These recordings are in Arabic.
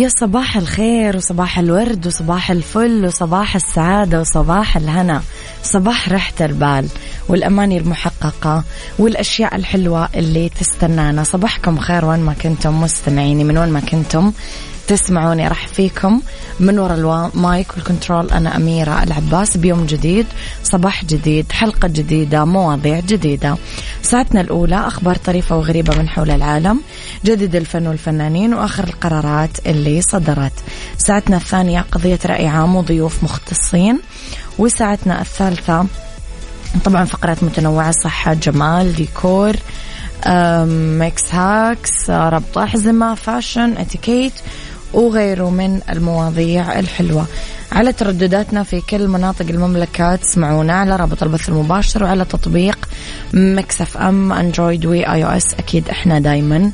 يا صباح الخير وصباح الورد وصباح الفل وصباح السعادة وصباح الهنا. صباح راحة البال والأماني المحققة والأشياء الحلوة اللي تستنانا. صباحكم خير وين ما كنتم مستمعيني من وين ما كنتم. تسمعوني راح فيكم من وراء ال mic وال control أنا أميرة العباس. بيوم جديد صباح جديد حلقة جديدة مواضيع جديدة. ساعتنا الأولى أخبار طريفة وغريبة من حول العالم جديد الفن والفنانين وآخر القرارات اللي صدرت. ساعتنا الثانية قضية رأي عام وضيوف مختصين. وساعتنا الثالثة طبعا فقرات متنوعة صحة جمال ديكور mix hacks ربط أحزمة fashion اتيكيت وغيره من المواضيع الحلوة. على تردداتنا في كل مناطق المملكة تسمعونا على رابط البث المباشر وعلى تطبيق Mix FM Android و iOS أكيد إحنا دايما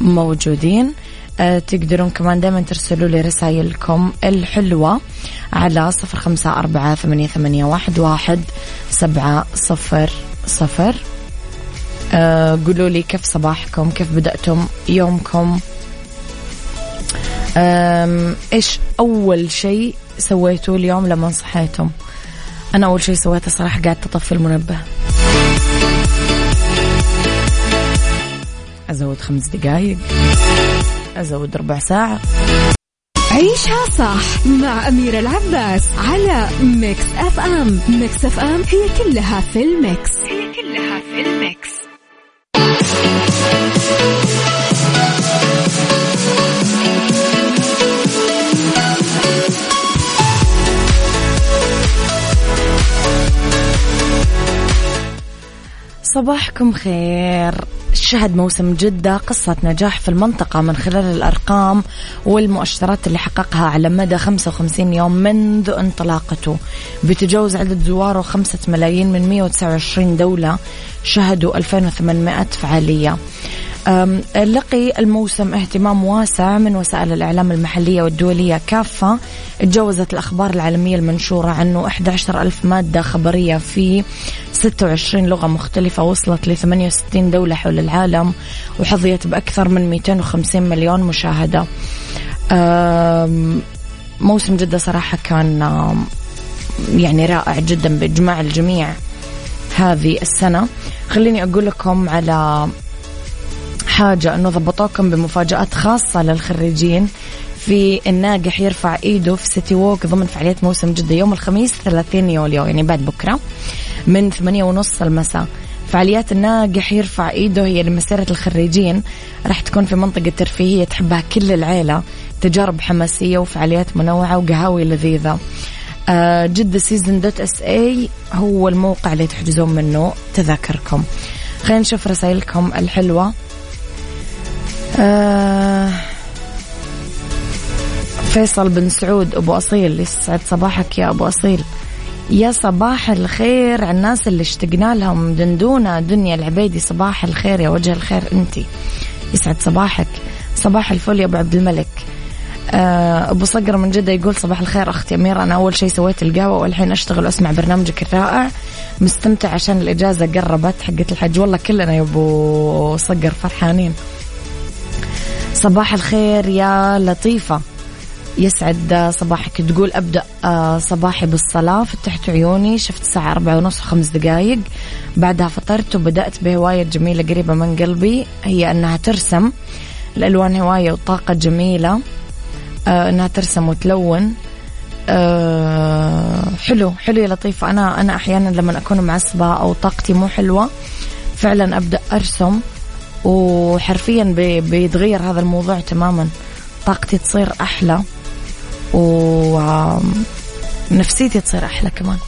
موجودين. أه تقدرون كمان دايما ترسلوا لي رسائلكم الحلوة على صفر خمسة أربعة ثمانية, ثمانية واحد, واحد سبعة صفر صفر. أه قولوا لي كيف صباحكم كيف بدأتم يومكم؟ إيش أول شيء سويتوه اليوم لما صحيتم أنا أول شيء سويته صراحة قاعد أطفي المنبه. أزود خمس دقائق أزود ربع ساعة. عيشها صح مع أميرة العباس على Mix FM Mix FM هي كلها في ال mix. هي كلها في ال mix. صباحكم خير. شهد موسم جدة قصة نجاح في المنطقة من خلال الأرقام والمؤشرات اللي حققها على مدى 55 يوم منذ انطلاقته. بتجاوز عدد زواره 5 ملايين من 129 دولة. شهدوا 2800 فعالية. لقي الموسم اهتمام واسع من وسائل الإعلام المحلية والدولية كافة. تجاوزت الأخبار العالمية المنشورة عنه 11 ألف مادة خبرية في 26 لغة مختلفة وصلت ل 68 دولة حول العالم وحظيت بأكثر من 250 مليون مشاهدة. موسم جدة صراحة كان يعني رائع جدا بإجماع الجميع هذه السنة. خليني أقول لكم على حاجة أنه ضبطوكم بمفاجآت خاصة للخريجين في الناجح يرفع إيده في سيتي ووك ضمن فعاليات موسم جدة يوم الخميس 30 يوليو يعني بعد بكرة من 8 ونص المساء. فعاليات الناجح يرفع إيده هي لمسيرة الخريجين. راح تكون في منطقة ترفيهية تحبها كل العيلة تجارب حماسية وفعاليات منوعة وقهاوي لذيذة. آه، جدة season dot SA هو الموقع اللي تحجزون منه تذاكركم. خلينا نشوف رسائلكم الحلوة. آه فيصل بن سعود أبو أصيل يسعد صباحك يا أبو أصيل. يا صباح الخير على الناس اللي اشتقنا لهم. دندونة دنيا العبيدي صباح الخير يا وجه الخير أنتي. يسعد صباحك. صباح الفل يا أبو عبد الملك. آه، أبو صقر من جدة يقول صباح الخير أختي أميرة. أنا أول شيء سويت القهوة والحين أشتغل وأسمع برنامجك الرائع. مستمتع عشان الإجازة قربت حقت الحج. والله كلنا يا أبو صقر فرحانين. صباح الخير يا لطيفة. يسعد صباحك. تقول أبدأ آه، صباحي بالصلاة. فتحت عيوني شفت الساعة أربعة ونص وخمس دقايق. بعدها فطرت وبدأت بهواية جميلة قريبة من قلبي. هي أنها ترسم. الألوان هواية وطاقة جميلة. آه، أنها ترسم وتلون. أه حلو حلو يا لطيفة. أنا أنا أحيانا لما أكون معصبة أو طاقتي مو حلوة فعلا أبدأ أرسم. وحرفيا بيتغير هذا الموضوع تماما. طاقتي تصير أحلى ونفسيتي تصير أحلى كمان.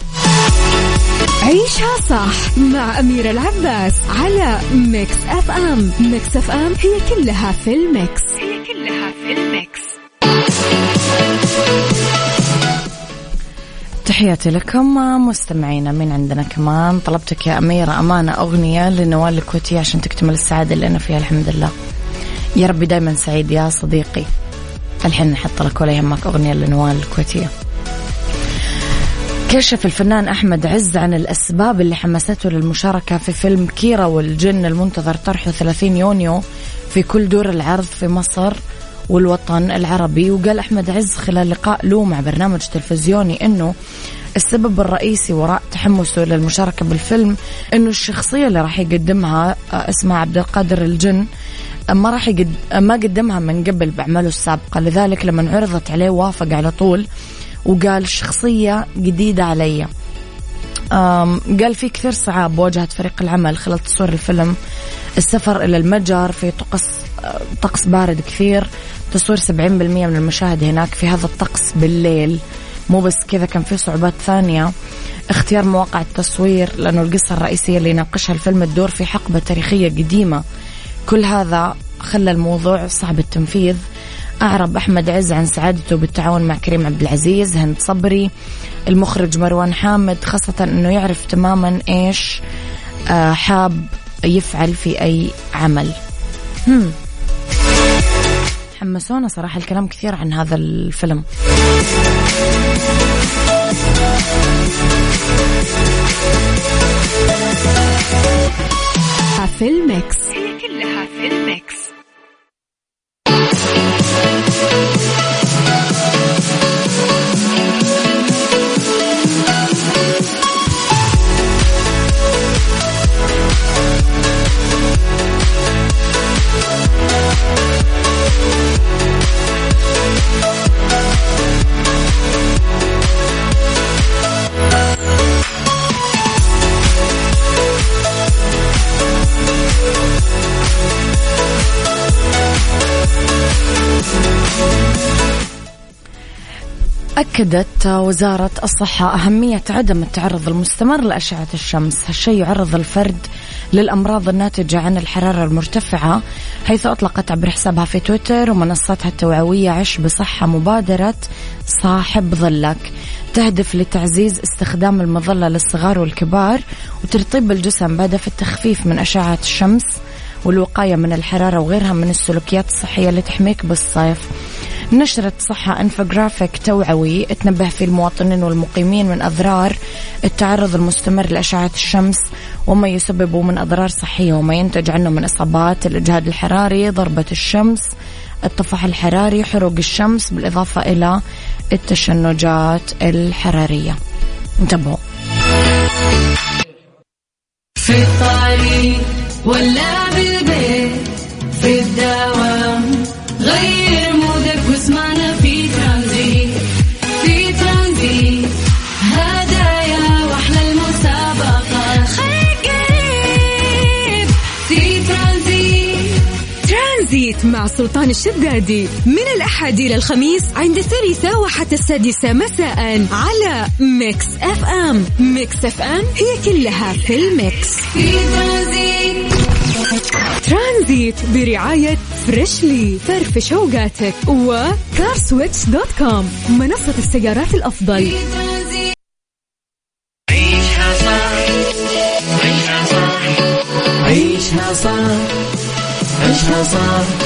عيشها صح مع أميرة العباس على Mix FM Mix FM هي كلها في ال mix. هي كلها في ال mix. تحياتي لكم مستمعينا من عندنا كمان. طلبتك يا أميرة أمانة أغنية لنوال الكويتية عشان تكتمل السعادة اللي أنا فيها الحمد لله. يا ربي دايما سعيد يا صديقي. الحين نحط لك ولا يهمك أغنية لنوال الكويتية. كشف الفنان أحمد عز عن الأسباب اللي حمسته للمشاركة في فيلم كيرا والجن المنتظر طرحه 30 يونيو في كل دور العرض في مصر. والوطن العربي. وقال أحمد عز خلال لقاء له مع برنامج تلفزيوني أنه السبب الرئيسي وراء تحمسه للمشاركة بالفيلم أنه الشخصية اللي راح يقدمها آه، اسمها عبد القادر الجن ما راح يقد... ما قدمها من قبل بأعماله السابقة. لذلك لما عرضت عليه وافق على طول وقال شخصية جديدة علي. قال في كثير صعاب واجهت فريق العمل خلال تصوير الفيلم. السفر إلى المتجر في طقس طقس بارد كثير تصوير 70% من المشاهد هناك في هذا الطقس بالليل. مو بس كذا كان في صعوبات ثانية. اختيار مواقع التصوير لأنه القصة الرئيسية اللي يناقشها الفيلم تدور في حقبة تاريخية قديمة. كل هذا خلى الموضوع صعب التنفيذ. أعرب أحمد عز عن سعادته بالتعاون مع كريم عبد العزيز هند صبري. المخرج مروان حامد خاصة أنه يعرف تماما إيش آه، حاب يفعل في أي عمل. هم. حمسونا صراحة الكلام كثير عن هذا الفيلم. في ال mix هي كلها في ال mix أكدت وزارة الصحة أهمية عدم التعرض المستمر لأشعة الشمس هالشيء يعرض الفرد للأمراض الناتجة عن الحرارة المرتفعة حيث أطلقت عبر حسابها في تويتر ومنصتها التوعوية عش بصحة مبادرة صاحب ظلك. تهدف لتعزيز استخدام المظلة للصغار والكبار وترطيب الجسم بهدف التخفيف من أشعة الشمس والوقاية من الحرارة وغيرها من السلوكيات الصحية اللي تحميك بالصيف. نشرت صحة انفوجرافيك توعوي تنبه فيه المواطنين والمقيمين من أضرار التعرض المستمر لأشعة الشمس وما يسببه من أضرار صحية وما ينتج عنه من إصابات. الإجهاد الحراري ضربة الشمس الطفح الحراري حروق الشمس بالإضافة إلى التشنجات الحرارية. انتبهوا. في الطريق ولا بالبيت في الدوام مع سلطان الشدادي من الأحد إلى الخميس عند الثالثة وحتى السادسة مساء على Mix FM. Mix FM هي كلها في ال mix. ترانزيت برعاية Freshly. فرفش أوقاتك و CarSwitch dot com. منصة السيارات الأفضل. عيشها صح عيشها صح. عيشها صح. عيشها صح.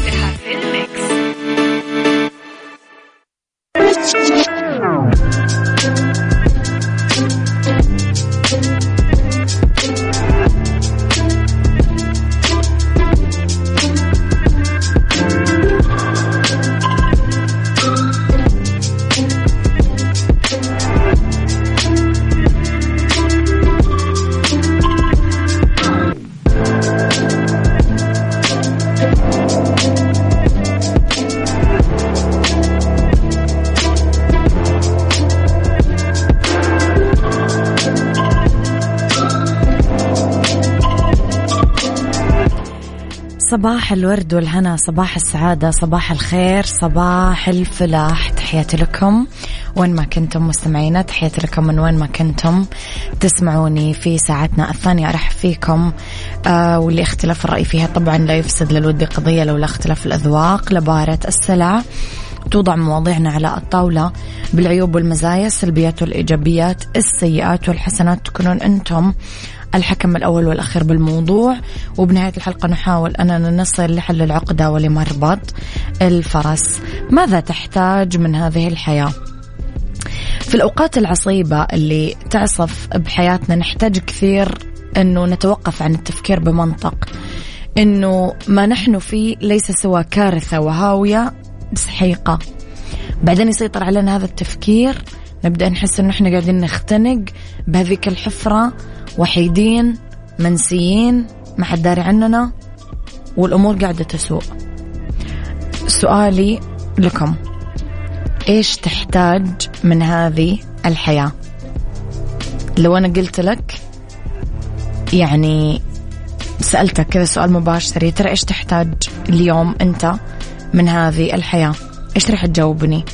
صباح الورد والهنا صباح السعادة صباح الخير صباح الفلاح. تحياتي لكم وين ما كنتم مستمعينا تحياتي لكم من وين ما كنتم تسمعوني في ساعتنا الثانية. أرحب فيكم آه واللي اختلاف الرأي فيها طبعا لا يفسد للود قضية لولا اختلاف الأذواق. لبارة السلع توضع مواضيعنا على الطاولة بالعيوب والمزايا السلبيات والإيجابيات السيئات والحسنات. تكونون أنتم الحكم الأول والأخير بالموضوع. وبنهاية الحلقة نحاول أننا نصل لحل العقدة ولمربط الفرس. ماذا تحتاج من هذه الحياة؟ في الأوقات العصيبة اللي تعصف بحياتنا نحتاج كثير أنه نتوقف عن التفكير بمنطق. أنه ما نحن فيه ليس سوى كارثة وهاوية سحيقة. بعدين يسيطر علينا هذا التفكير. نبدأ نحس أنه إحنا قاعدين نختنق بهذيك الحفرة. وحيدين منسيين ما حد داري عننا والأمور قاعدة تسوء. سؤالي لكم. إيش تحتاج من هذه الحياة؟ لو أنا قلت لك يعني سألتك كذا سؤال مباشر ترى إيش تحتاج اليوم أنت من هذه الحياة؟ إيش راح تجاوبني؟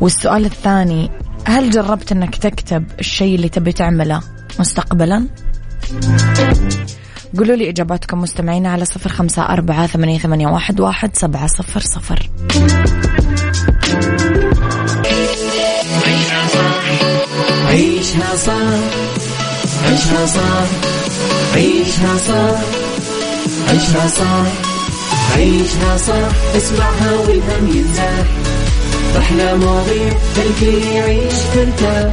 والسؤال الثاني هل جربت أنك تكتب الشيء اللي تبي تعمله؟ مستقبلا. قولوا لي إجاباتكم مستمعين على صفر خمسة أربعة ثمانية, ثمانية واحد, واحد سبعة صفر صفر. عيشها صح عيشها صح عيشها صح عيشها صح عيشها صح اسمعها والهم ينزاح أحلى مواضيع الكل يعيش ترتاح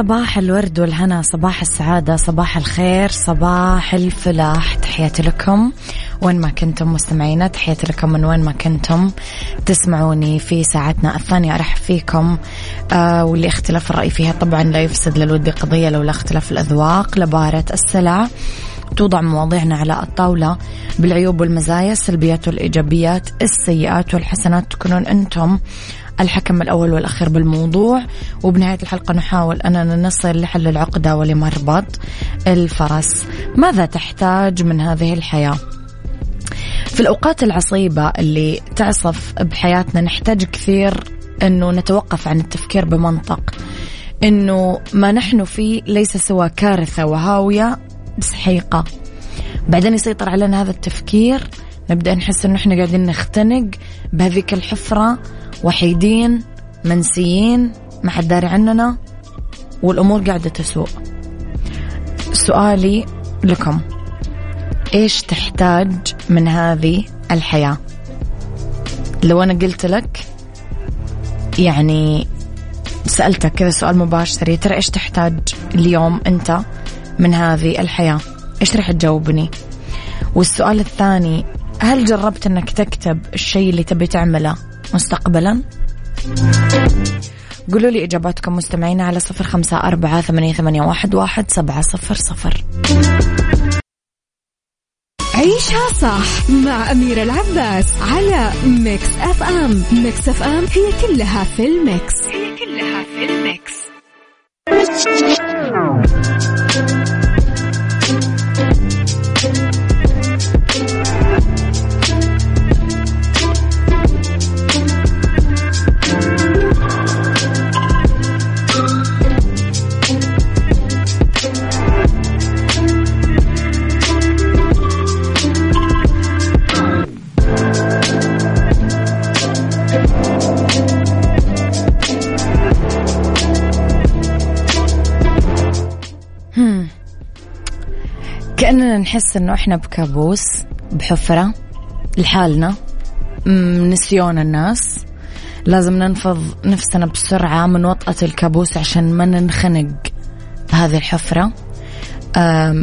صباح الورد والهنا صباح السعادة صباح الخير صباح الفلاح. تحياتي لكم وين ما كنتم مستمعينا تحياتي لكم من وين ما كنتم تسمعوني في ساعتنا الثانية. أرحب فيكم آه واللي اختلاف الرأي فيها طبعا لا يفسد للود قضية لولا اختلاف الأذواق. لبارة السلع توضع مواضيعنا على الطاولة بالعيوب والمزايا السلبيات والإيجابيات السيئات والحسنات. تكونون أنتم الحكم الأول والأخير بالموضوع. وبنهاية الحلقة نحاول أننا نصل لحل العقدة ولمربط الفرس. ماذا تحتاج من هذه الحياة؟ في الأوقات العصيبة اللي تعصف بحياتنا نحتاج كثير أنه نتوقف عن التفكير بمنطق. أنه ما نحن فيه ليس سوى كارثة وهاوية بسحيقة بعدين يسيطر علينا هذا التفكير. نبدأ نحس أنه إحنا قاعدين نختنق بهذيك الحفرة. وحيدين منسيين ما حد داري عننا والأمور قاعدة تسوء. سؤالي لكم. إيش تحتاج من هذه الحياة؟ لو أنا قلت لك يعني سألتك كذا سؤال مباشر يا ترى إيش تحتاج اليوم أنت من هذه الحياة؟ إيش رح تجاوبني؟ والسؤال الثاني هل جربت أنك تكتب الشيء اللي تبي تعمله؟ مستقبلا. قولوا لي إجاباتكم مستمعين على صفر خمسة أربعة ثمانية, واحد سبعة صفر صفر. عيشها صح مع أميرة العباس على Mix FM. Mix FM هي كلها في ال mix. هي كلها في الميكس. كأننا نحس إنه إحنا بكابوس بحفرة لحالنا نسيون الناس. لازم ننفض نفسنا بسرعة من وطأة الكابوس عشان ما ننخنق بهذه الحفرة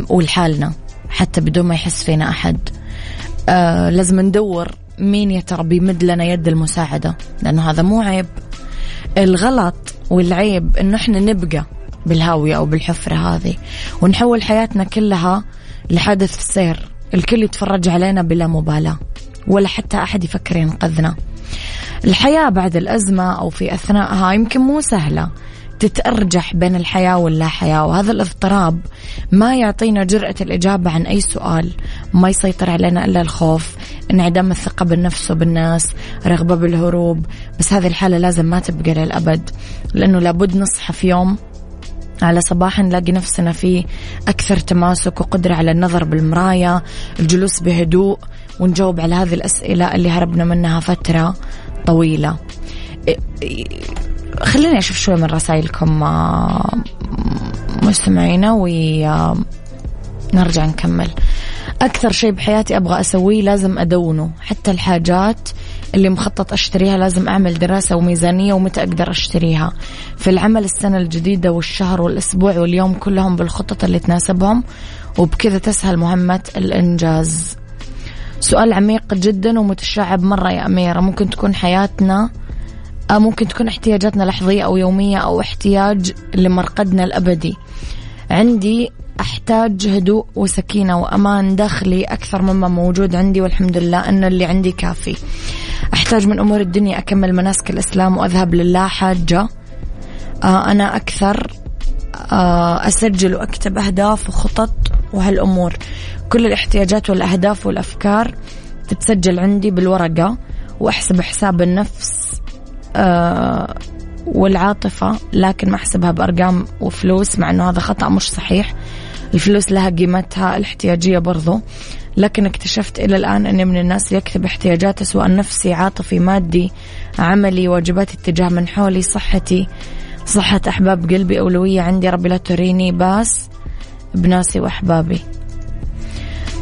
ولحالنا حتى بدون ما يحس فينا أحد. أه، لازم ندور مين يا ترى بيمد لنا يد المساعدة لأنه هذا مو عيب. الغلط والعيب إنه إحنا نبقى بالهاوية أو بالحفرة هذه ونحول حياتنا كلها لحادث سير الكل يتفرج علينا بلا مبالاة ولا حتى أحد يفكر ينقذنا. الحياة بعد الأزمة أو في أثناءها يمكن مو سهلة تتأرجح بين الحياة واللا حياة وهذا الاضطراب ما يعطينا جرأة الإجابة عن أي سؤال. ما يسيطر علينا إلا الخوف انعدام الثقة بالنفس وبالناس رغبة بالهروب. بس هذه الحالة لازم ما تبقى للأبد لأنه لابد نصحى في يوم على صباح نلاقي نفسنا في أكثر تماسك وقدرة على النظر بالمراية الجلوس بهدوء ونجاوب على هذه الأسئلة اللي هربنا منها فترة طويلة. خليني أشوف شوي من رسائلكم آه، مستمعينا ونرجع نكمل. أكثر شيء بحياتي أبغى أسويه لازم أدونه حتى الحاجات اللي مخطط أشتريها لازم أعمل دراسة وميزانية ومتى أقدر أشتريها. في العمل السنة الجديدة والشهر والأسبوع واليوم كلهم بالخطط اللي تناسبهم وبكذا تسهل مهمة الإنجاز. سؤال عميق جدا ومتشعب مرة يا أميرة. ممكن تكون حياتنا آه، ممكن تكون احتياجاتنا لحظية أو يومية أو احتياج لمرقدنا الأبدي. عندي أحتاج هدوء وسكينة وأمان داخلي أكثر مما موجود عندي والحمد لله أن اللي عندي كافي. أحتاج من أمور الدنيا أكمل مناسك الإسلام وأذهب لله حاجة. آه أنا أكثر آه أسجل وأكتب أهداف وخطط وهالأمور. كل الاحتياجات والأهداف والأفكار تتسجل عندي بالورقة وأحسب حساب النفس آه والعاطفة لكن ما أحسبها بأرقام وفلوس مع أنه هذا خطأ مش صحيح. الفلوس لها قيمتها الاحتياجية برضو. لكن اكتشفت إلى الآن أني من الناس يكتب احتياجاته سواء نفسي عاطفي مادي عملي واجباتي اتجاه من حولي صحتي صحة أحباب قلبي أولوية عندي ربي لا تريني باس بناسي وأحبابي.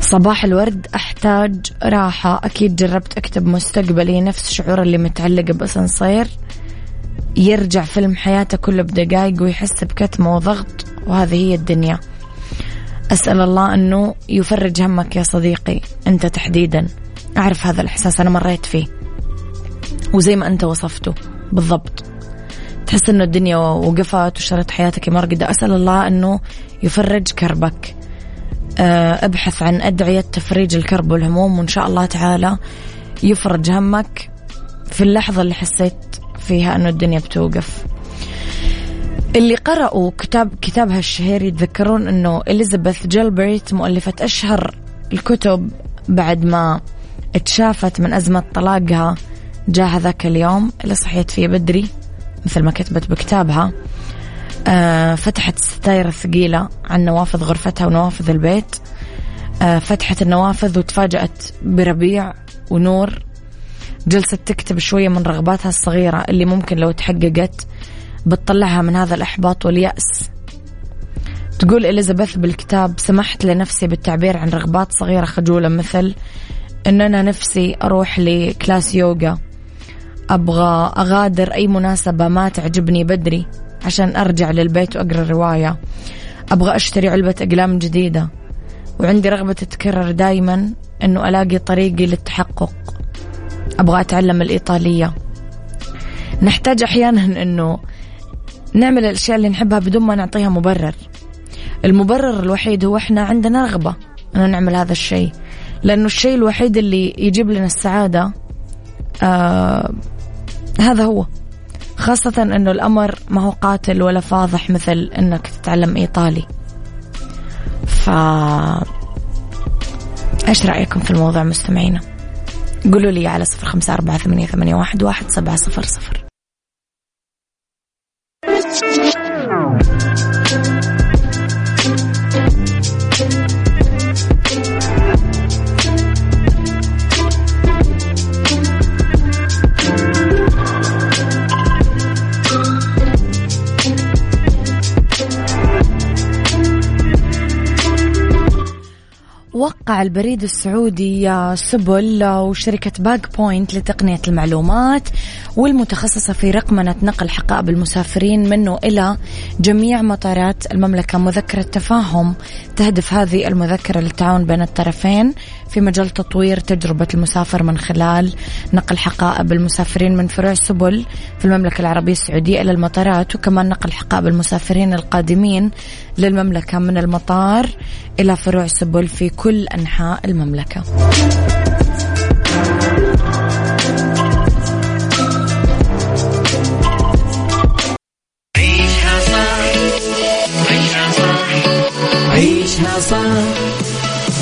صباح الورد أحتاج راحة. أكيد جربت أكتب مستقبلي نفس شعور اللي متعلق بأسانسير يرجع فيلم حياته كله بدقايق ويحس بكتمة وضغط وهذه هي الدنيا. أسأل الله أنه يفرج همك يا صديقي أنت تحديدا. أعرف هذا الإحساس أنا مريت فيه. وزي ما أنت وصفته بالضبط. تحس أنه الدنيا وقفت وشرت حياتك مرقدة أسأل الله أنه يفرج كربك. آه، أبحث عن أدعية تفريج الكرب والهموم وإن شاء الله تعالى يفرج همك في اللحظة اللي حسيت فيها أنه الدنيا بتوقف. اللي قرأوا كتاب كتابها الشهير يتذكرون أنه إليزابيث جيلبرت مؤلفة أشهر الكتب بعد ما اتشافت من أزمة طلاقها جاء هذاك اليوم. اللي صحيت فيه بدري مثل ما كتبت بكتابها. آه فتحت الستاير الثقيلة عن نوافذ غرفتها ونوافذ البيت. آه فتحت النوافذ وتفاجأت بربيع ونور. جلست تكتب شوية من رغباتها الصغيرة اللي ممكن لو تحققت بتطلعها من هذا الإحباط واليأس. تقول إليزابيث بالكتاب سمحت لنفسي بالتعبير عن رغبات صغيرة خجولة مثل أن أنا نفسي أروح لكلاس يوغا. أبغى أغادر أي مناسبة ما تعجبني بدري عشان أرجع للبيت وأقرأ رواية أبغى أشتري علبة أقلام جديدة. وعندي رغبة تتكرر دايما أنه ألاقي طريقي للتحقق. أبغى أتعلم الإيطالية. نحتاج أحيانا أنه نعمل الأشياء اللي نحبها بدون ما نعطيها مبرر. المبرر الوحيد هو إحنا عندنا رغبة أنه نعمل هذا الشيء. لأنه الشيء الوحيد اللي يجيب لنا السعادة آه هذا هو. خاصة أنه الأمر ما هو قاتل ولا فاضح مثل أنك تتعلم إيطالي. ف إيش رأيكم في الموضوع مستمعينا؟ قولوا لي على صفر خمسة أربعة ثمانية, ثمانية واحد, واحد سبعة صفر صفر. وقع البريد السعودي سبل وشركة Bag Point لتقنية المعلومات والمتخصصة في رقمنة نقل حقائب المسافرين منه إلى جميع مطارات المملكة. مذكرة تفاهم تهدف هذه المذكرة للتعاون بين الطرفين. في مجال تطوير تجربة المسافر من خلال نقل حقائب المسافرين من فروع سبل في المملكة العربية السعودية إلى المطارات وكمان نقل حقائب المسافرين القادمين للمملكة من المطار إلى فروع سبل في كل أنحاء المملكة. عيشها صح. عيشها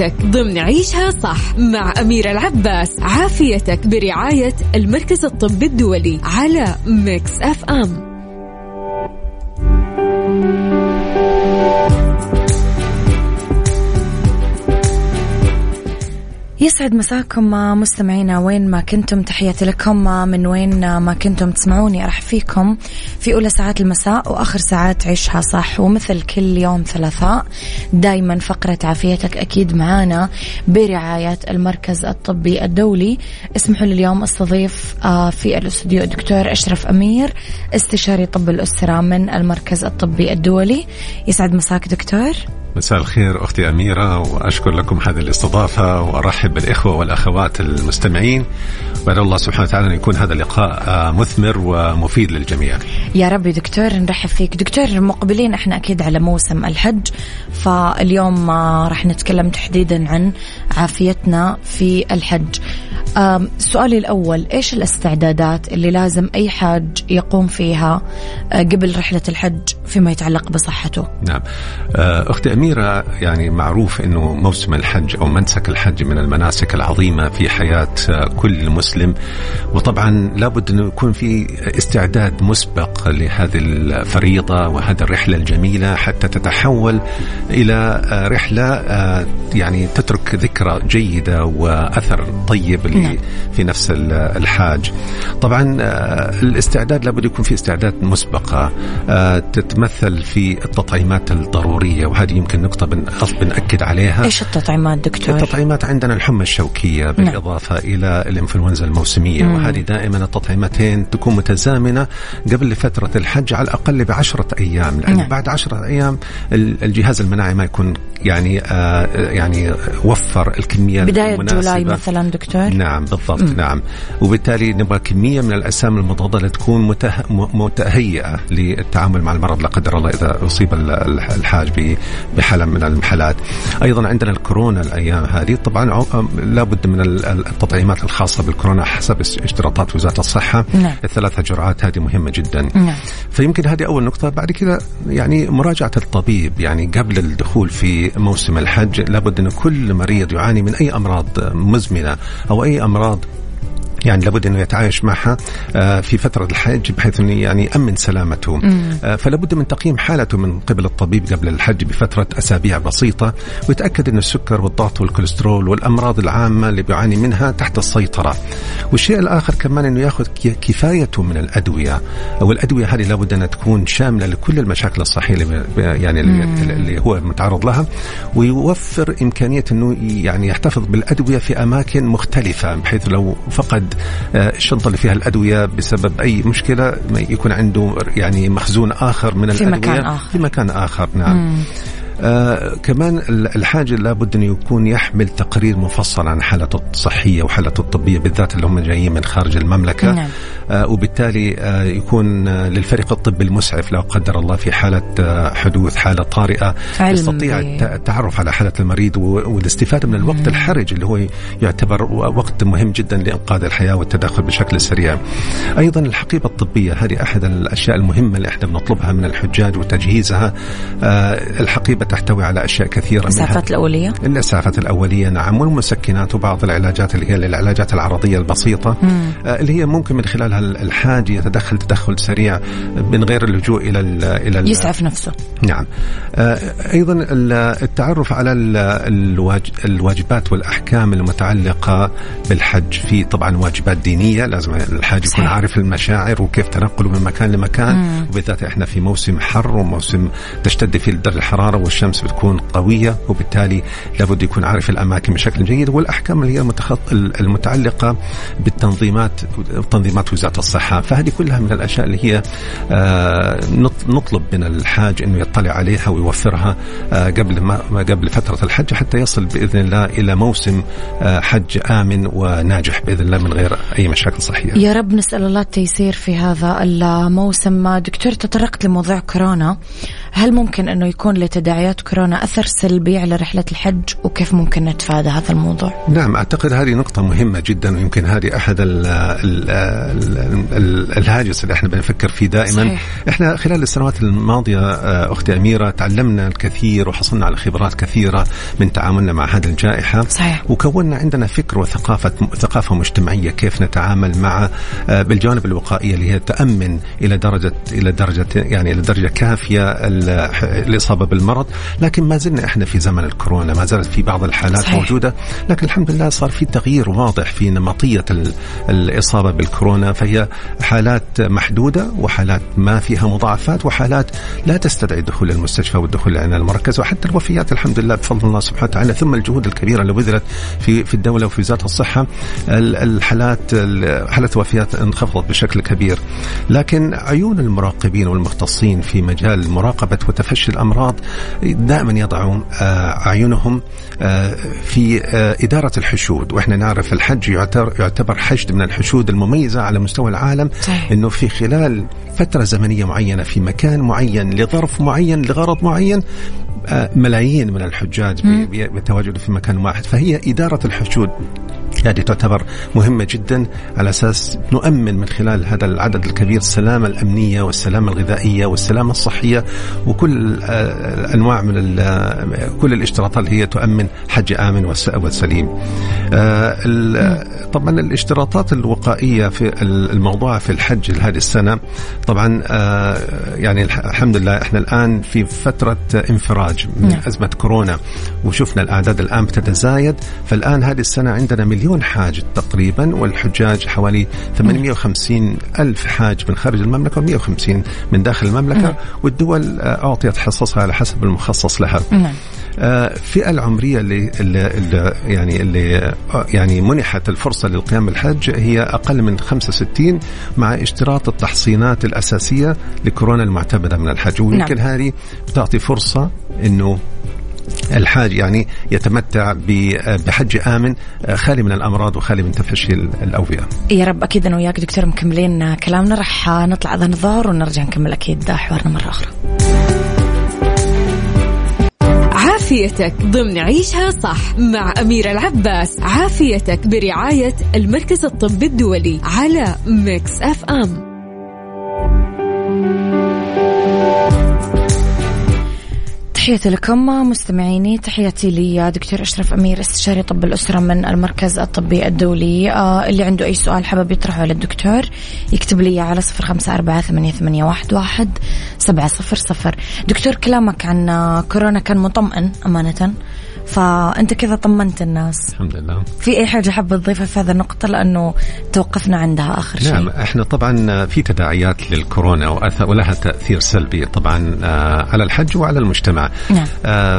عافيتك ضمن عيشها صح مع أميرة العباس. عافيتك برعاية المركز الطبي الدولي على Mix FM. يسعد مساكم مستمعينا وين ما كنتم. تحياتي لكم من وين ما كنتم تسمعوني. أرحب فيكم في أولى ساعات المساء وآخر ساعات عيشها صح ومثل كل يوم ثلاثاء. دايما فقرة عافيتك أكيد معانا برعاية المركز الطبي الدولي. اسمحوا لي اليوم أستضيف آه، في الاستوديو الدكتور أشرف أمير استشاري طب الأسرة من المركز الطبي الدولي. يسعد مساك دكتور. مساء الخير أختي أميرة وأشكر لكم هذه الاستضافة وأرحب بالإخوة والأخوات المستمعين. وأدعو الله سبحانه وتعالى أن يكون هذا اللقاء آه، مثمر ومفيد للجميع. يا رب دكتور نرحب فيك. دكتور مقبلين إحنا أكيد على موسم الحج فاليوم آه، راح نتكلم تحديدا عن عافيتنا في الحج. سؤالي الأول إيش الاستعدادات اللي لازم أي حاج يقوم فيها آه، قبل رحلة الحج فيما يتعلق بصحته؟ نعم. آه، أختي أميرة يعني معروف أنه موسم الحج أو منسك الحج من المناسك العظيمة في حياة آه، كل مسلم. وطبعا لابد أنه يكون في استعداد مسبق لهذه الفريضة وهذه الرحلة الجميلة حتى تتحول إلى رحلة يعني تترك ذكرى جيدة وأثر طيب نعم. في نفس الحاج طبعا آه، الاستعداد لابد يكون في استعداد مسبقة آه، تتمثل في التطعيمات الضرورية وهذه يمكن نقطة بنأكد عليها إيش التطعيمات دكتور؟ التطعيمات عندنا الحمى الشوكية نعم. بالإضافة نعم. إلى الإنفلونزا الموسمية مم. وهذه دائما التطعيمتين تكون متزامنة قبل فترة الحج على الأقل بعشرة أيام لأن نعم. بعد عشرة أيام الجهاز المناعي ما يكون يعني آه يعني وفر الكميات بداية المناسبة. جولاي مثلا دكتور نعم بالضبط مم. نعم وبالتالي نبغى كمية من الأجسام المضادة لتكون متهيئة للتعامل مع المرض لا قدر الله إذا أصيب الحاج بحالة من المحلات أيضا عندنا الكورونا الأيام هذه طبعا لابد من التطعيمات الخاصة بالكورونا حسب اشتراطات وزارة الصحة نعم. الثلاثة جرعات هذه مهمة جدا نعم. فيمكن هذه أول نقطة بعد كذا يعني مراجعة الطبيب يعني قبل الدخول في موسم الحج. لابد أن كل مريض يعاني من أي أمراض مزمنة أو أي أمراض يعني لابد إنه يتعايش معها آه، في فترة الحج بحيث إنه يعني يأمن سلامته. آه، فلا بد من تقييم حالته من قبل الطبيب قبل الحج بفترة أسابيع بسيطة ويتأكد إن السكر والضغط والكوليسترول والأمراض العامة اللي بيعاني منها تحت السيطرة. والشيء الآخر كمان إنه يأخذ كفايته من الأدوية. والأدوية هذه لابد أنها تكون شاملة لكل المشاكل الصحية اللي يعني اللي هو متعرض لها ويوفر إمكانية إنه يعني يحتفظ بالأدوية في أماكن مختلفة بحيث لو فقد آه، الشنطة اللي فيها الأدوية بسبب أي مشكلة يكون عنده يعني مخزون آخر من في الأدوية مكان آخر. في مكان آخر نعم مم. آه كمان الحاجة لابد أن يكون يحمل تقرير مفصل عن حالته الصحية وحالته الطبية بالذات اللي هم جايين من خارج المملكة نعم. آه وبالتالي آه يكون آه للفريق الطبي المسعف لو قدر الله في حالة حدوث حالة طارئة يستطيع التعرف على حالة المريض والاستفادة من الوقت. الحرج اللي هو يعتبر وقت مهم جدا لإنقاذ الحياة والتدخل بشكل سريع. أيضا الحقيبة الطبية هذه أحد الأشياء المهمة اللي إحنا بنطلبها من الحجاج وتجهيزها. الحقيبة تحتوي على أشياء كثيرة الإسعافات الأولية؟ الإسعافات الأولية نعم والمسكنات وبعض العلاجات اللي هي العلاجات العرضية البسيطة مم. آه، اللي هي ممكن من خلالها الحاج يتدخل تدخل سريع من غير اللجوء إلى ال إلى ال يسعف نفسه. نعم. آه، أيضا التعرف على الواجبات والأحكام المتعلقة بالحج. في طبعا واجبات دينية لازم الحاج يكون عارف المشاعر وكيف تنقله من مكان لمكان. وبالذات إحنا في موسم حر وموسم تشتد فيه درجة الحرارة والشمس الشمس بتكون قوية وبالتالي لابد يكون عارف الأماكن بشكل جيد. والأحكام اللي هي المتعلقة بالتنظيمات تنظيمات وزارة الصحة فهذه كلها من الأشياء اللي هي آه، نطلب من الحاج أنه يطلع عليها ويوفرها آه، قبل ما قبل فترة الحج حتى يصل بإذن الله إلى موسم آه، حج آمن وناجح بإذن الله من غير أي مشاكل صحية. يا رب نسأل الله التيسير في هذا الموسم. دكتور تطرقت لموضوع كورونا. هل ممكن أنه يكون لتداعيات كورونا أثر سلبي على رحلة الحج وكيف ممكن نتفادى هذا الموضوع؟ نعم أعتقد هذه نقطة مهمة جدا ويمكن هذه أحد ال ال ال الهاجس اللي إحنا بنفكر فيه دائما صحيح. إحنا خلال السنوات الماضية آه، أختي أميرة تعلمنا الكثير وحصلنا على خبرات كثيرة من تعاملنا مع هذه الجائحة صحيح. وكونا عندنا فكر وثقافة ثقافة مجتمعية كيف نتعامل مع آه، بالجوانب الوقائية اللي هي تأمن إلى درجة إلى درجة يعني إلى درجة كافية الإصابة بالمرض لكن ما زلنا إحنا في زمن الكورونا ما زالت في بعض الحالات صحيح. موجودة لكن الحمد لله صار في تغيير واضح في نمطية الإصابة بالكورونا فهي حالات محدودة وحالات ما فيها مضاعفات وحالات لا تستدعي الدخول للمستشفى والدخول العنايه المركزه وحتى الوفيات الحمد لله بفضل الله سبحانه وتعالى ثم الجهود الكبيرة اللي بذلت في في الدولة وفي وزارة الصحة الحالات حالات الوفيات انخفضت بشكل كبير لكن عيون المراقبين والمختصين في مجال مراقبه وتفشي الأمراض دائما يضعون آه، أعينهم آه، في آه، إدارة الحشود. وإحنا نعرف الحج يعتبر حشد من الحشود المميزة على مستوى العالم صحيح. أنه في خلال فترة زمنية معينة في مكان معين لظرف معين لغرض معين ملايين من الحجاج بيتواجدوا في مكان واحد. فهي إدارة الحشود هذه تعتبر مهمة جدا على أساس نؤمن من خلال هذا العدد الكبير السلامة الأمنية والسلامة الغذائية والسلامة الصحية وكل الأنواع من كل الاشتراطات اللي هي تؤمن حج آمن وسليم طبعا الاشتراطات الوقائية في الموضوع في الحج هذه السنة طبعا يعني الحمد لله إحنا الآن في فترة انفراج من نعم. أزمة كورونا وشفنا الأعداد الآن بتتزايد فالآن هذه السنة عندنا مليون حاج تقريبا والحجاج حوالي 850 ألف حاج من خارج المملكة و150 من داخل المملكة نعم. والدول أعطيت حصصها على حسب المخصص لها نعم. الفئة العمرية اللي, اللي, اللي يعني اللي يعني منحت الفرصة للقيام بالحج هي أقل من 65 مع اشتراط التحصينات الأساسية لكورونا المعتمدة من الحج ويمكن نعم. هذه بتعطي فرصة أنه الحاج يعني يتمتع بحج آمن خالي من الأمراض وخالي من تفشي الأوبئة. يا رب أكيد أنا وياك دكتور مكملين كلامنا راح نطلع اذان الظهر ونرجع نكمل أكيد حوارنا مرة أخرى. عافيتك ضمن عيشها صح مع أميرة العباس عافيتك برعاية المركز الطبي الدولي على Mix FM تحياتي لكم مستمعيني تحياتي لي دكتور أشرف أمير استشاري طب الأسرة من المركز الطبي الدولي. آه اللي عنده أي سؤال حابب يطرحه على الدكتور يكتب لي على صفر خمسة أربعة ثمانية, واحد سبعة صفر صفر دكتور كلامك عن كورونا كان مطمئن أمانة فأنت كذا طمنت الناس. الحمد لله. في أي حاجة حابة تضيفها في هذه النقطة؟ لأنه توقفنا عندها آخر شيء. نعم إحنا طبعا في تداعيات للكورونا ولها تأثير سلبي طبعا على الحج وعلى المجتمع. نعم.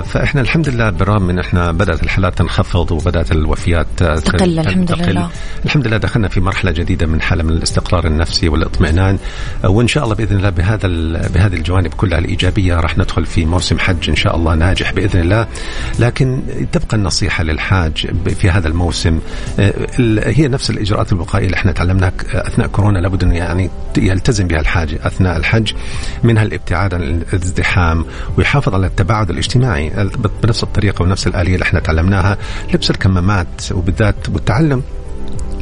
فإحنا الحمد لله بالرغم من إحنا بدأت الحالات تنخفض وبدأت الوفيات تقل الحمد تقل. لله. الحمد لله دخلنا في مرحلة جديدة من حالة من الاستقرار النفسي والاطمئنان. وإن شاء الله بإذن الله بهذا بهذه الجوانب كلها الإيجابية راح ندخل في موسم حج إن شاء الله ناجح بإذن الله. لكن تبقى النصيحة للحاج في هذا الموسم. هي نفس الإجراءات الوقائية اللي إحنا تعلمناها أثناء كورونا. لابد أنه يعني يلتزم بها الحاج أثناء الحج منها الابتعاد عن الازدحام ويحافظ على التباعد الاجتماعي بنفس الطريقة ونفس الآلية اللي إحنا تعلمناها لبس الكمامات وبالذات والتعلم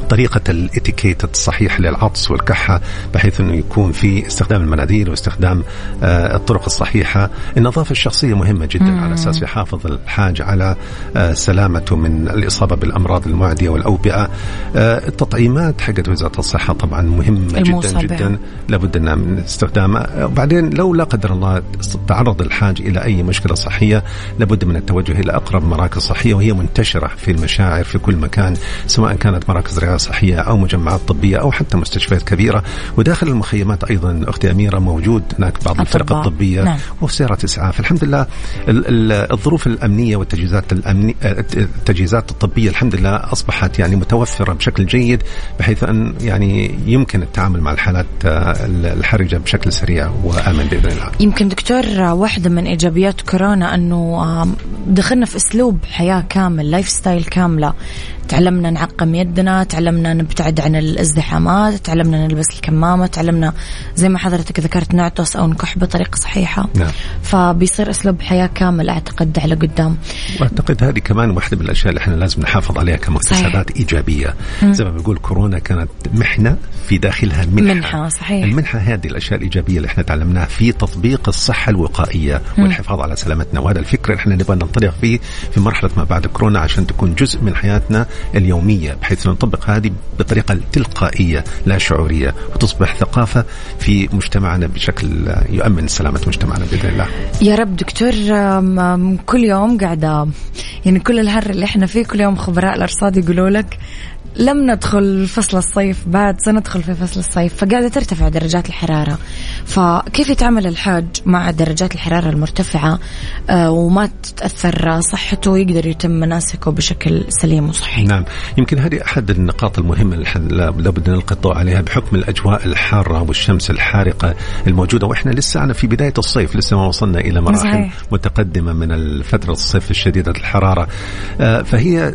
طريقة الإتيكيت الصحيح للعطس والكحة بحيث أنه يكون في استخدام المناديل واستخدام آه الطرق الصحيحة. النظافة الشخصية مهمة جدا مم. على أساس يحافظ الحاج على آه سلامته من الإصابة بالأمراض المعدية والأوبئة. آه التطعيمات حقت وزارة الصحة طبعا مهمة جدا جدا. لابد من استخدامها وبعدين لو لا قدر الله تعرض الحاج إلى أي مشكلة صحية لابد من التوجه إلى أقرب مراكز صحية وهي منتشرة في المشاعر في كل مكان سواء كانت مراكز رعاية صحية أو مجمعات طبية أو حتى مستشفيات كبيرة. وداخل المخيمات أيضا أختي أميرة موجود هناك بعض الفرق الطبية نعم. وسيارة إسعاف الحمد لله الظروف الأمنية والتجهيزات الأمنية التجهيزات الطبية الحمد لله أصبحت يعني متوفرة بشكل جيد بحيث أن يعني يمكن التعامل مع الحالات الحرجة بشكل سريع وآمن بإذن الله. يمكن دكتور واحدة من إيجابيات كورونا أنه دخلنا في أسلوب حياة كامل lifestyle كاملة. تعلمنا نعقم يدنا تعلمنا نبتعد عن الازدحامات تعلمنا نلبس الكمامة تعلمنا زي ما حضرتك ذكرت نعطس أو نكح بطريقة صحيحة. نعم. فبيصير أسلوب حياة كامل أعتقد على قدام. وأعتقد هذه كمان واحدة من الأشياء اللي إحنا لازم نحافظ عليها كمكتسبات إيجابية. مم. زي ما بنقول كورونا كانت محنة في داخلها منحة منحة صحيح. المنحة هذه الأشياء الإيجابية اللي إحنا تعلمناها في تطبيق الصحة الوقائية. والحفاظ على سلامتنا. وهذا الفكر اللي إحنا نبغى ننطلق فيه في مرحلة ما بعد كورونا عشان تكون جزء من حياتنا. اليومية بحيث نطبق هذه بطريقة تلقائية لا شعورية وتصبح ثقافة في مجتمعنا بشكل يؤمن سلامة مجتمعنا بإذن الله. يا رب دكتور كل يوم قاعدة يعني كل الهر اللي إحنا فيه كل يوم خبراء الأرصاد يقولوا لك لم ندخل فصل الصيف بعد سندخل في فصل الصيف فقاعدة ترتفع درجات الحرارة. فكيف يتعامل الحاج مع درجات الحرارة المرتفعة؟ وما تتأثر صحته ويقدر يتم مناسكه بشكل سليم وصحي نعم. يمكن هذه أحد النقاط المهمة اللي لابد نلقي الضوء عليها بحكم الأجواء الحارة والشمس الحارقة الموجودة. وإحنا لسه أنا في بداية الصيف لسه ما وصلنا إلى مراحل صحيح. متقدمة من فترة الصيف الشديدة الحرارة. فهي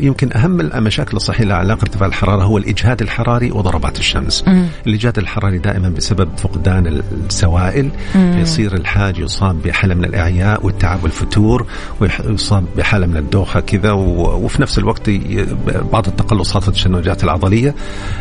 يمكن أهم المشاكل الصحية علاقة ارتفاع الحرارة هو الإجهاد الحراري وضربات الشمس. مم. الإجهاد الحراري دائما بسبب فقدان السوائل. فيصير الحاج يصاب بحالة من الإعياء والتعب والفتور ويصاب بحالة من الدوخة كذا وفي نفس الوقت بعض التقلصات والتشنجات العضلية.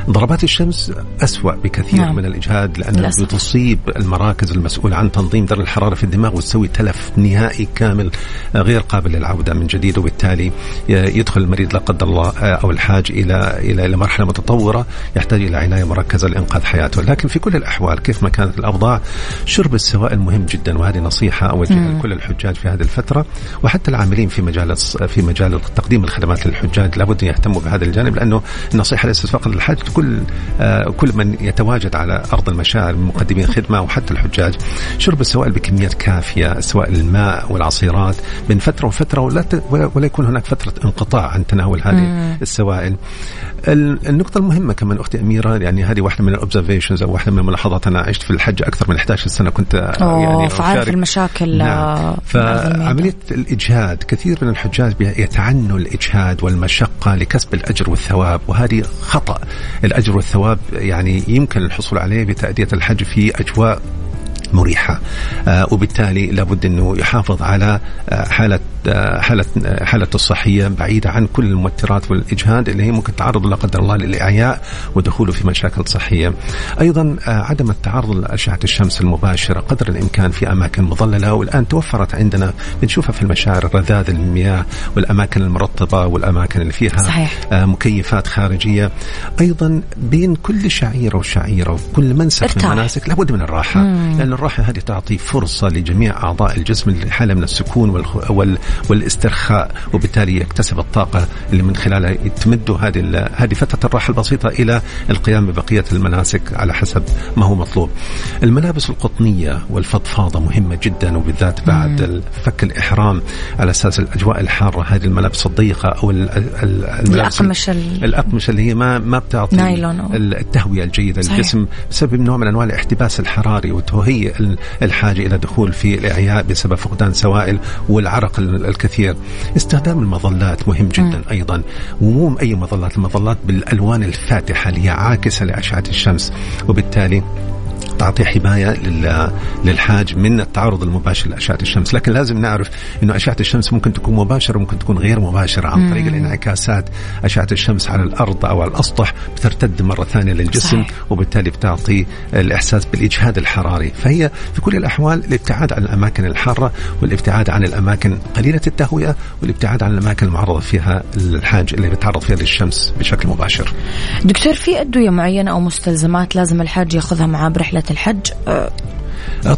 ضربات الشمس أسوأ بكثير نعم. من الإجهاد لانها تصيب المراكز المسؤولة عن تنظيم درجة الحرارة في الدماغ وتسوي تلف نهائي كامل غير قابل للعودة من جديد وبالتالي يدخل المريض لا قدر الله أو الحاج إلى إلى إلى مرحلة متطورة يحتاج إلى عناية مركزة لإنقاذ حياته، لكن في كل الأحوال كيف ما كانت الأوضاع شرب السوائل مهم جدا وهذه نصيحة اوجهها لكل الحجاج في هذه الفترة وحتى العاملين في مجال في مجال تقديم الخدمات للحجاج لابد أن يهتموا بهذا الجانب لأنه النصيحة ليست فقط للحاج كل آه، كل من يتواجد على أرض المشاعر من مقدمين خدمه وحتى الحجاج شرب السوائل بكميات كافية سواء الماء والعصيرات من فترة وفترة ولا ولا يكون هناك فترة انقطاع عن تناول هذه السوائل. النقطة المهمة كمان أختي أميرة يعني هذه واحدة من الأوبزرفيشنز أو واحدة من الملاحظات أنا عشت في الحج أكثر من 11 سنة كنت يعني فعارف المشاكل نعم. آه، فعملية الإجهاد كثير من الحجاج يتعنوا الإجهاد والمشقة لكسب الأجر والثواب وهذه خطأ. الأجر والثواب يعني يمكن الحصول عليه بتأدية الحج في أجواء مريحة. آه وبالتالي لابد أنه يحافظ على آه حالة آه حالة حالته الصحية بعيدة عن كل الموترات والإجهاد اللي هي ممكن تعرض لا قدر الله للإعياء ودخوله في مشاكل صحية. أيضا عدم التعرض لأشعة الشمس المباشرة قدر الإمكان في أماكن مظللة والآن توفرت عندنا بنشوفها في المشاعر رذاذ المياه والأماكن المرطبة والأماكن اللي فيها صحيح. مكيفات خارجية. أيضا بين كل شعيرة وشعيرة وكل منسك من المناسك لابد من الراحة لأن الراحة هذه تعطي فرصة لجميع أعضاء الجسم لحالة من السكون وال... والاسترخاء وبالتالي يكتسب الطاقة اللي من خلالها تمد هذه هذه فترة الراحة البسيطة إلى القيام ببقية المناسك على حسب ما هو مطلوب. الملابس القطنية والفضفاضة مهمة جدا وبالذات بعد فك الإحرام على أساس الأجواء الحارة هذه الملابس الضيقة أو الملابس الأقمشة الأقمشة اللي هي ما ما بتعطي نايلون. التهوية الجيدة للجسم بسبب نوع من أنواع الاحتباس الحراري الحاجة إلى دخول في الإعياء بسبب فقدان سوائل والعرق الكثير. استخدام المظلات مهم جدا م. أيضا. ومو أي مظلات المظلات بالألوان الفاتحة اللي هي عاكسة لأشعة الشمس. وبالتالي تعطي حماية للحاج من التعرض المباشر لأشعة الشمس، لكن لازم نعرف إنه أشعة الشمس ممكن تكون مباشرة وممكن تكون غير مباشرة عن طريق الانعكاسات، أشعة الشمس على الأرض أو على الأسطح بترتد مرة ثانية للجسم صحيح. وبالتالي بتعطي الإحساس بالإجهاد الحراري، فهي في كل الأحوال الابتعاد عن الأماكن الحارة والابتعاد عن الأماكن قليلة التهوية والابتعاد عن الأماكن المعرضة فيها الحاج اللي بيتعرض فيها للشمس بشكل مباشر. دكتور في أدوية معينة أو مستلزمات لازم الحاج ياخذها معاه برحلة الحج آه،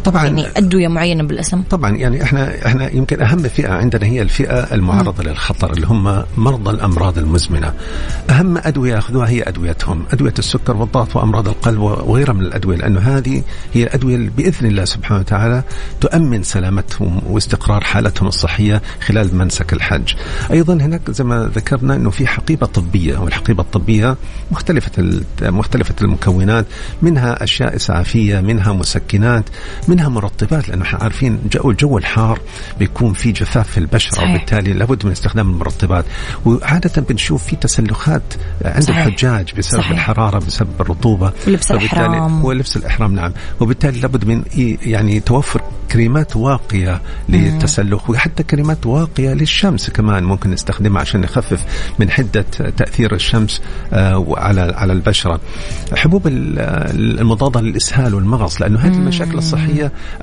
طبعا. يعني ادويه معينه بالأسم. طبعا يعني إحنا إحنا يمكن أهم فئة عندنا هي الفئة المعرضة م. للخطر اللي هم مرضى الأمراض المزمنة. أهم أدوية يأخذوها هي أدويتهم أدوية السكر والضغط وأمراض القلب وغيرها من الأدوية لأنه هذه هي الأدوية اللي بإذن الله سبحانه وتعالى تؤمن سلامتهم واستقرار حالتهم الصحية خلال منسك الحج. أيضا هناك زي ما ذكرنا إنه في حقيبة طبية والحقيبة الطبية مختلفة مختلفة المكونات منها أشياء إسعافية منها مسكنات. منها مرطبات لأنه إحنا عارفين جو الجو الحار بيكون في جفاف في البشرة صحيح. وبالتالي لابد من استخدام المرطبات وعادة بنشوف في تسلخات عند صحيح. الحجاج بسبب صحيح. الحرارة بسبب الرطوبة ولبس الإحرام ولبس الإحرام نعم وبالتالي لابد من يعني توفر كريمات واقية للتسلخ وحتى كريمات واقية للشمس كمان ممكن نستخدمها عشان نخفف من حدة تأثير الشمس آه، على على البشرة حبوب المضادة للإسهال والمغص لأنه هذه المشاكل الصحية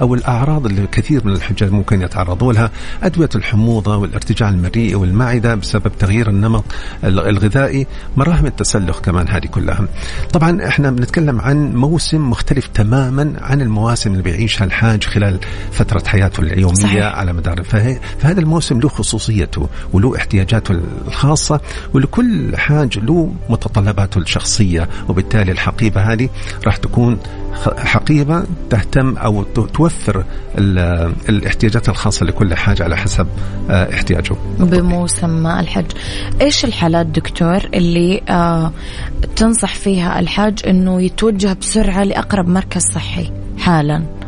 أو الأعراض اللي كثير من الحجاج ممكن يتعرضوا لها. أدوية الحموضة والارتجاع المريء والمعدة بسبب تغيير النمط الغذائي. مراهم التسلخ كمان هذه كلها. طبعا إحنا بنتكلم عن موسم مختلف تماما عن المواسم اللي بيعيشها الحاج خلال فترة حياته اليومية صحيح. على مدار. فهذا الموسم له خصوصيته وله احتياجاته الخاصة ولكل حاج له متطلباته الشخصية. وبالتالي الحقيبة هذه راح تكون حقيبة تهتم أو توفر الاحتياجات الخاصة لكل حاجة على حسب آه، احتياجه. بموسم الحج. إيش الحالات دكتور اللي آه، تنصح فيها الحاج إنه يتوجه بسرعة لأقرب مركز صحي حالا؟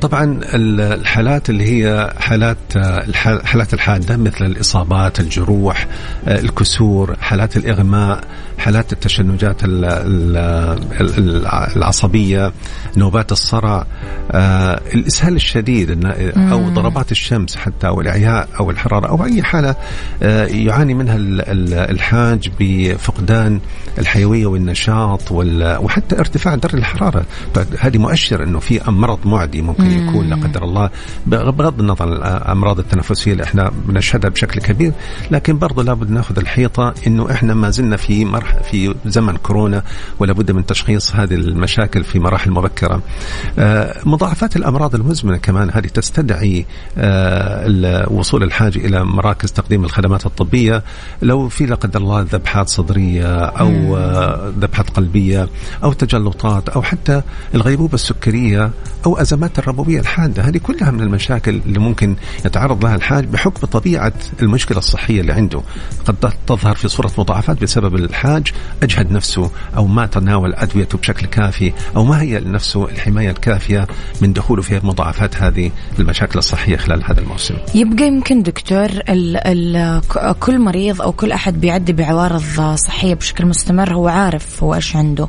طبعا الحالات اللي هي حالات آه، الحالات الحادة مثل الإصابات الجروح آه الكسور حالات الإغماء حالات التشنجات العصبية نوبات الصرع آه الإسهال الشديد أو ضربات الشمس حتى أو الإعياء أو الحرارة أو أي حالة آه يعاني منها الحاج بفقدان الحيوية والنشاط وحتى ارتفاع درجة الحرارة. هذه مؤشر إنه في مرض معدي ممكن يكون لا قدر الله. بغض النظر عن الأمراض التنفسية اللي إحنا بنشهدها بشكل كبير لكن برضه لابد نأخذ الحيطة إنه إحنا ما زلنا في مرح في زمن كورونا ولا بد من تشخيص هذه المشاكل في مراحل مبكرة. آه، مضاعفات الأمراض المزمنة كمان هذه تستدعي آه، وصول الحاجة إلى مراكز تقديم الخدمات الطبية. لو في لا قدر الله ذبحات صدرية أو آه، ذبحات قلبية أو تجلطات أو حتى الغيبوبة السكرية أو ازمات الربوبيه الحادة هذه كلها من المشاكل اللي ممكن يتعرض لها الحاج بحكم طبيعة المشكلة الصحية اللي عنده قد تظهر في صورة مضاعفات بسبب الحاج أجهد نفسه أو ما تناول أدويته بشكل كافي أو ما هي لنفسه الحماية الكافية من دخوله في مضاعفات هذه المشاكل الصحية خلال هذا الموسم. يبقى يمكن دكتور ال ال كل مريض أو كل أحد بيعدي بعوارض صحية بشكل مستمر هو عارف هو إيش عنده.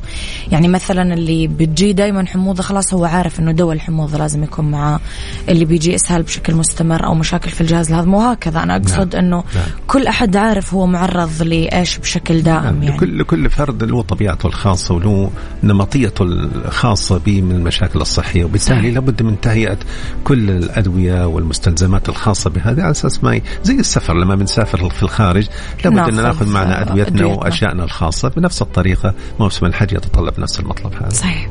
يعني مثلا اللي بتجي دائما حموضة خلاص هو عارف إنه دواء الحموضه لازم يكون معاه اللي بيجي اسهال بشكل مستمر أو مشاكل في الجهاز الهضمي وهكذا أنا أقصد نعم. إنه نعم. كل أحد عارف هو معرض لإيش بشكل دائم نعم. يعني. لكل لكل فرد له طبيعته الخاصة وله نمطيته الخاصة به من المشاكل الصحية وبالتالي لابد من تهيئة كل الأدوية والمستلزمات الخاصة بهذا على أساس ما زي السفر لما بنسافر في الخارج لابد إن ناخذ معنا أدويتنا واشيائنا الخاصة بنفس الطريقة موسم الحج يتطلب نفس المطلب هذا صحيح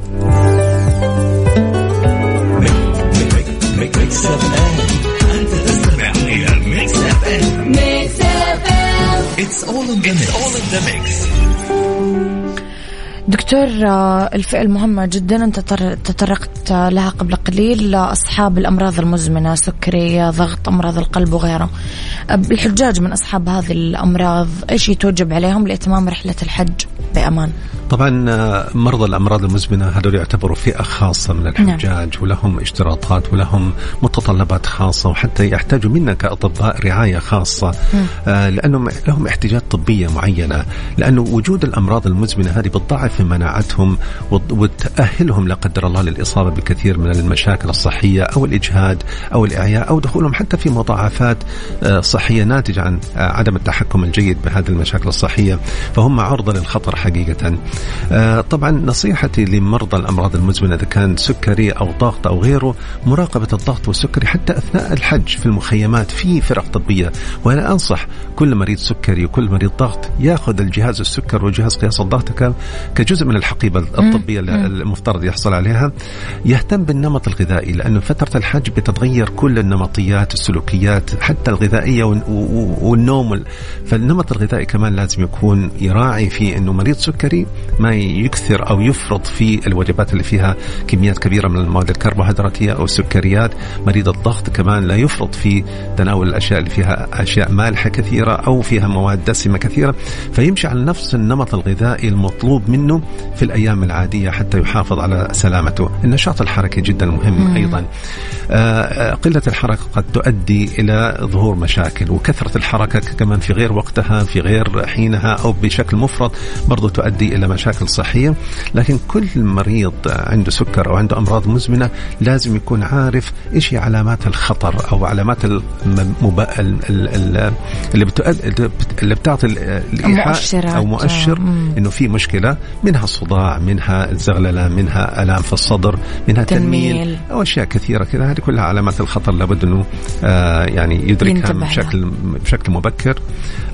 Mix FM انت تستمع إلى Mix F M Mix FM it's all in the mix دكتور آه، الفئة المهمة جدا أنت تطرقت لها قبل قليل أصحاب الأمراض المزمنة سكري ضغط أمراض القلب وغيره. الحجاج من أصحاب هذه الأمراض إيش يتوجب عليهم لإتمام رحلة الحج بأمان؟ طبعا آه، مرضى الأمراض المزمنة هذول يعتبروا فئة خاصة من الحجاج نعم. ولهم اشتراطات ولهم متطلبات خاصة وحتى يحتاجوا منا كاطباء رعاية خاصة. آه لأنهم لهم احتياجات طبية معينة لأنه وجود الأمراض المزمنة هذه بتضاعف من مناعتهم وتأهلهم لا قدر الله للإصابة بكثير من المشاكل الصحية أو الإجهاد أو الإعياء أو دخولهم حتى في مضاعفات آه صحية ناتجة عن آه عدم التحكم الجيد بهذه المشاكل الصحية فهم عرضة للخطر حقيقة. آه، طبعا نصيحتي لمرضى الأمراض المزمنة إذا كان سكري أو ضغط أو غيره مراقبة الضغط والسكري حتى أثناء الحج في المخيمات في فرق طبية. وأنا أنصح كل مريض سكري وكل مريض ضغط ياخذ الجهاز السكر وجهاز قياس الضغط كجزء من الحقيبة الطبية المفترض يحصل عليها يهتم بالنمط الغذائي لأنه فترة الحج بتتغير كل النمطيات السلوكيات حتى الغذائية والنوم. فالنمط الغذائي كمان لازم يكون يراعي في إنه مريض سكري ما يكثر أو يفرط في الوجبات اللي فيها كميات كبيرة من المواد الكربوهيدراتية أو السكريات، مريض الضغط كمان لا يفرط في تناول الأشياء اللي فيها أشياء مالحة كثيرة أو فيها مواد دسمة كثيرة، فيمشي على نفس النمط الغذائي المطلوب منه في الأيام العادية حتى يحافظ على سلامته، النشاط الحركي جدا مهم مم. أيضا. آه، قلة الحركة قد تؤدي إلى ظهور مشاكل وكثرة الحركة كمان في غير وقتها في غير حينها أو بشكل مفرط برضو تؤدي إلى مشاكل صحية لكن كل مريض عنده سكر أو عنده أمراض مزمنة لازم يكون عارف إيش هي علامات الخطر أو علامات المب... اللي بتؤد... اللي بتعطي الإيحاء أو مؤشر إنه في مشكلة منها الصداع منها الزغلله منها ألام في الصدر منها تنميل, تنميل. أو أشياء كثيرة كذا. هذه كلها علامات الخطر لابد أنه آه يعني يدركها بشكل بشكل مبكر.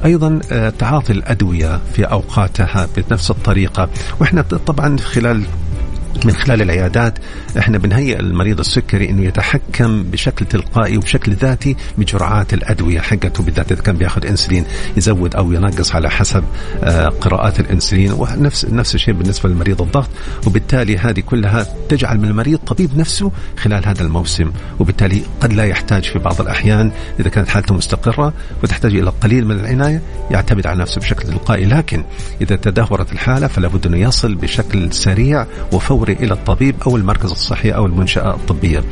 أيضا آه تعاطي الأدوية في أوقاتها بنفس الطريقة. وإحنا طبعا خلال من خلال العيادات إحنا بنهيئ المريض السكري إنه يتحكم بشكل تلقائي وبشكل ذاتي بجرعات الأدوية حقته بالذات إذا كان بياخذ إنسولين يزود أو ينقص على حسب آه، قراءات الإنسولين ونفس نفس الشيء بالنسبة لمريض الضغط. وبالتالي هذه كلها تجعل من المريض طبيب نفسه خلال هذا الموسم. وبالتالي قد لا يحتاج في بعض الأحيان إذا كانت حالته مستقرة وتحتاج إلى قليل من العناية يعتمد على نفسه بشكل تلقائي. لكن إذا تدهورت الحالة فلا بد إنه يصل بشكل سريع وفوري دغري إلى الطبيب أو المركز الصحي أو المنشأة الطبية.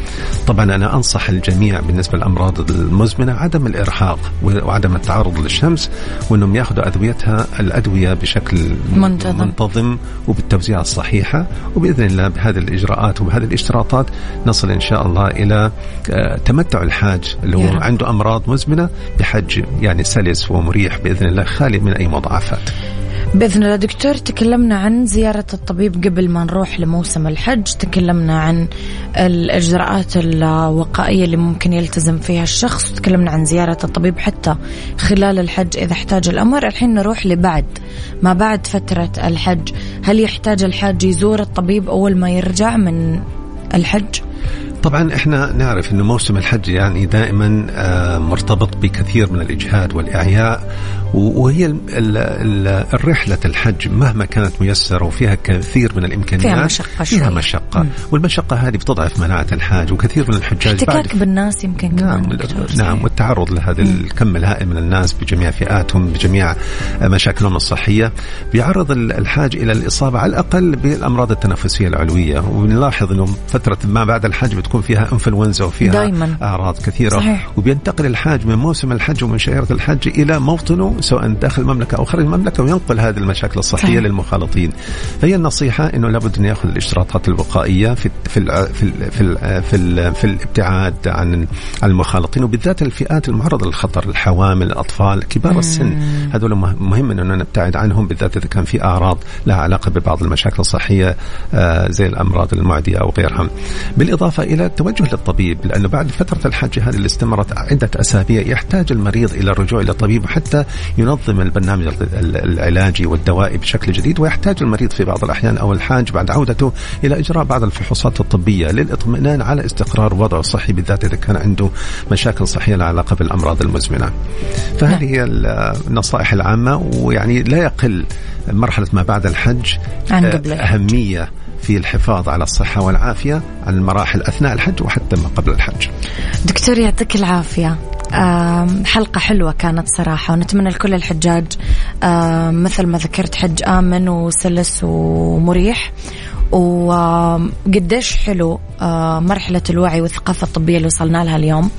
طبعا أنا أنصح الجميع بالنسبة للأمراض المزمنة عدم الإرهاق وعدم التعرض للشمس وأنهم يأخذوا ادويتها الأدوية بشكل منتظم, منتظم وبالتوزيع الصحيحة وبإذن الله بهذه الإجراءات وبهذه الاشتراطات نصل إن شاء الله إلى آه، تمتع الحاج اللي هو عنده أمراض مزمنة بحج يعني سلس ومريح بإذن الله خالي من أي مضاعفات. بإذن الله دكتور تكلمنا عن زيارة الطبيب قبل ما نروح لموسم الحج، تكلمنا عن الإجراءات الوقائية اللي ممكن يلتزم فيها الشخص، وتكلمنا عن زيارة الطبيب حتى خلال الحج إذا احتاج الأمر، الحين نروح لبعد ما بعد فترة الحج، هل يحتاج الحاج يزور الطبيب أول ما يرجع من الحج؟ طبعا إحنا نعرف إنه موسم الحج يعني دائما آه، مرتبط بكثير من الإجهاد والإعياء وهي الرحله الحج مهما كانت ميسرة وفيها كثير من الإمكانيات فيها مشقة شوي. فيها مشقه. والمشقة هذه بتضعف مناعة الحاج وكثير من الحجاج احتكاك بالناس يمكن نعم نعم والتعرض لهذا الكم الهائل من الناس بجميع فئاتهم بجميع مشاكلهم الصحية. بيعرض الحاج إلى الإصابة على الأقل بالأمراض التنفسية العلوية. ونلاحظ إنه فترة ما بعد الحج بتكون فيها انفلونزا وفيها دايما. أعراض كثيرة صحيح. وبينتقل الحاج من موسم الحج ومن شعيرة الحج إلى موطنه سواء داخل المملكة أو خارج المملكة وينقل هذه المشاكل الصحية صحيح. للمخالطين فهي النصيحة إنه لابد أن يأخذ الاشتراطات الوقائيه في في ال في ال في ال في, ال في الابتعاد عن المخالطين وبالذات الفئات المعرضة للخطر الحوامل الأطفال كبار السن هذول مهم انه نبتعد عنهم بالذات إذا كان في أعراض لها علاقة ببعض المشاكل الصحية آه، زي الأمراض المعدية أو غيرها بالإضافة إلى التوجه للطبيب لأنه بعد فترة الحج هذه اللي استمرت عدة أسابيع يحتاج المريض إلى الرجوع إلى الطبيب حتى ينظم البرنامج العلاجي والدوائي بشكل جديد ويحتاج المريض في بعض الأحيان أو الحاج بعد عودته إلى إجراء بعض الفحوصات الطبية للاطمئنان على استقرار وضعه الصحي بالذات إذا كان عنده مشاكل صحية لها علاقة بالأمراض المزمنة. فهذه هي النصائح العامة ويعني لا يقل مرحلة ما بعد الحج عن قبل الحج. في الحفاظ على الصحة والعافية عن المراحل أثناء الحج وحتى ما قبل الحج. دكتور يعطيك العافية. حلقة حلوة كانت صراحة ونتمنى لكل الحجاج مثل ما ذكرت حج آمن وسلس ومريح. وقديش حلو مرحلة الوعي والثقافة الطبية اللي وصلنا لها اليوم.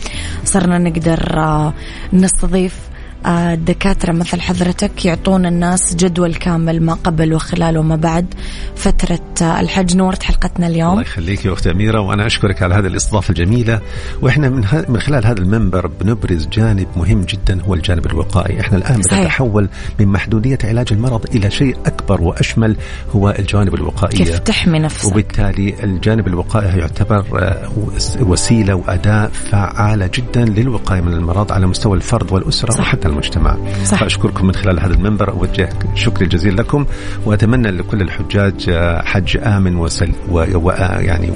صرنا نقدر نستضيف الدكاترة مثل حضرتك يعطون الناس جدول كامل ما قبل وخلال وما بعد فترة الحج. نورت حلقتنا اليوم. الله يخليك يا أخت أميرة وأنا أشكرك على هذه الاستضافة الجميلة. وإحنا من, من خلال هذا المنبر بنبرز جانب مهم جدا هو الجانب الوقائي. إحنا الآن بنتحول من محدودية علاج المرض إلى شيء أكبر وأشمل هو الجوانب الوقائية كيف تحمي نفسك؟ وبالتالي الجانب الوقائي يعتبر آه، وسيلة وأداة فعالة جدا للوقاية من المرض على مستوى الفرد والأسرة. صح. وحتى المجتمع. صح. فأشكركم من خلال هذا المنبر. أوجه شكري الجزيل لكم. وأتمنى لكل الحجاج حج آمن وسل ويعني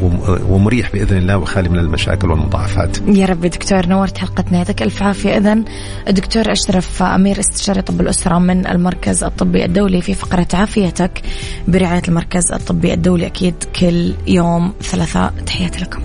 ومريح بإذن الله وخالي من المشاكل والمضاعفات. يا رب دكتور نورت حلقتنا يعطيك ألف عافية. إذن الدكتور أشرف أمير استشاري طب الأسرة من المركز الطبي الدولي في فقرة عافيتك برعاية المركز الطبي الدولي أكيد كل يوم ثلاثاء تحياتي لكم.